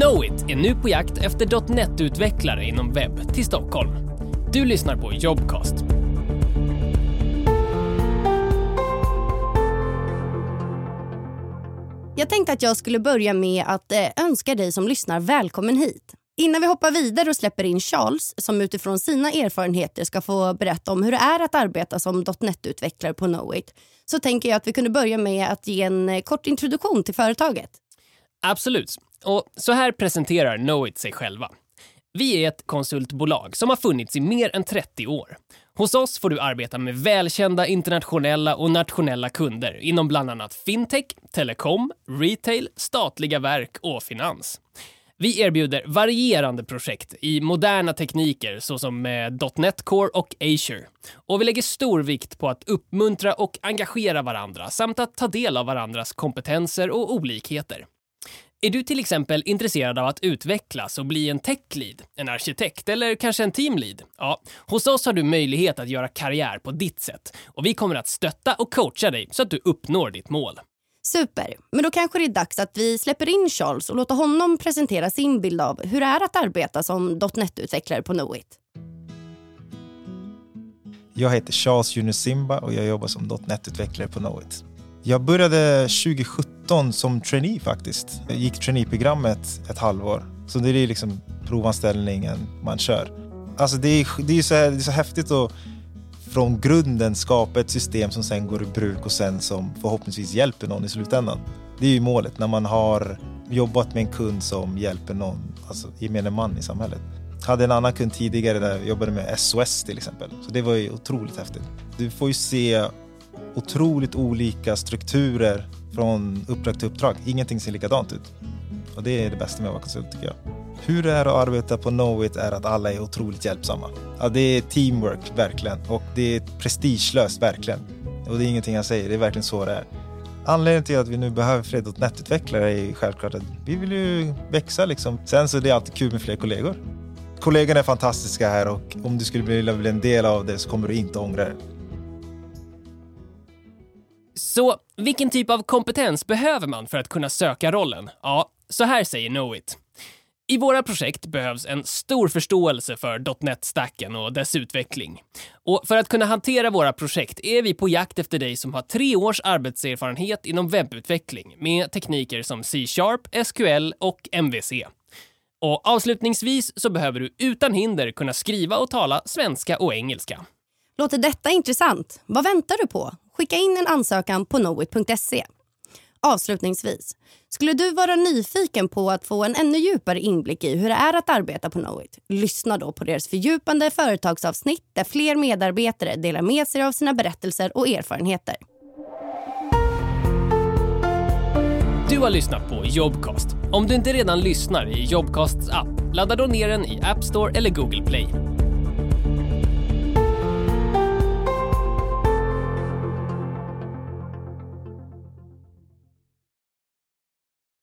Knowit är nu på jakt efter .NET-utvecklare inom webb till Stockholm. Du lyssnar på Jobcast. Jag tänkte att jag skulle börja med att eh, önska dig som lyssnar välkommen hit. Innan vi hoppar vidare och släpper in Charles som utifrån sina erfarenheter ska få berätta om hur det är att arbeta som .NET-utvecklare på Knowit så tänker jag att vi kunde börja med att ge en eh, kort introduktion till företaget. Absolut. Och så här presenterar Knowit sig själva. Vi är ett konsultbolag som har funnits i mer än 30 år. Hos oss får du arbeta med välkända internationella och nationella kunder inom bland annat fintech, telekom, retail, statliga verk och finans. Vi erbjuder varierande projekt i moderna tekniker såsom eh, .NET Core och Azure. Och vi lägger stor vikt på att uppmuntra och engagera varandra samt att ta del av varandras kompetenser och olikheter. Är du till exempel intresserad av att utvecklas och bli en tech-lead, en arkitekt eller kanske en teamlead? Ja, hos oss har du möjlighet att göra karriär på ditt sätt och vi kommer att stötta och coacha dig så att du uppnår ditt mål. Super, men då kanske det är dags att vi släpper in Charles och låter honom presentera sin bild av hur det är att arbeta som .NET-utvecklare på Knowit. Jag heter Charles Junior Simba och jag jobbar som .NET-utvecklare på Knowit. Jag började 2017 som trainee faktiskt. Jag gick traineeprogrammet ett halvår. Så det är liksom provanställningen man kör. Alltså det är, det är, så, här, det är så häftigt att från grunden skapa ett system som sen går i bruk och sen som förhoppningsvis hjälper någon i slutändan. Det är ju målet när man har jobbat med en kund som hjälper någon, alltså gemene man i samhället. Jag hade en annan kund tidigare där jag jobbade med SOS till exempel. Så det var ju otroligt häftigt. Du får ju se otroligt olika strukturer från uppdrag till uppdrag. Ingenting ser likadant ut. Och det är det bästa med att vara konsult tycker jag. Hur det är att arbeta på Knowit är att alla är otroligt hjälpsamma. Ja, det är teamwork, verkligen. Och det är prestigelöst, verkligen. Och det är ingenting jag säger, det är verkligen så det är. Anledningen till att vi nu behöver fler nätutvecklare är självklart att vi vill ju växa liksom. Sen så är det alltid kul med fler kollegor. Kollegorna är fantastiska här och om du skulle vilja bli en del av det så kommer du inte ångra det. Så vilken typ av kompetens behöver man för att kunna söka rollen? Ja, så här säger Knowit. I våra projekt behövs en stor förståelse för .NET-stacken och dess utveckling. Och för att kunna hantera våra projekt är vi på jakt efter dig som har tre års arbetserfarenhet inom webbutveckling med tekniker som C-sharp, SQL och MVC. Och avslutningsvis så behöver du utan hinder kunna skriva och tala svenska och engelska. Låter detta intressant? Vad väntar du på? Skicka in en ansökan på knowit.se. Avslutningsvis, skulle du vara nyfiken på att få en ännu djupare inblick i hur det är att arbeta på Knowit? Lyssna då på deras fördjupande företagsavsnitt där fler medarbetare delar med sig av sina berättelser och erfarenheter. Du har lyssnat på Jobcast. Om du inte redan lyssnar i Jobcasts app, ladda då ner den i App Store eller Google Play.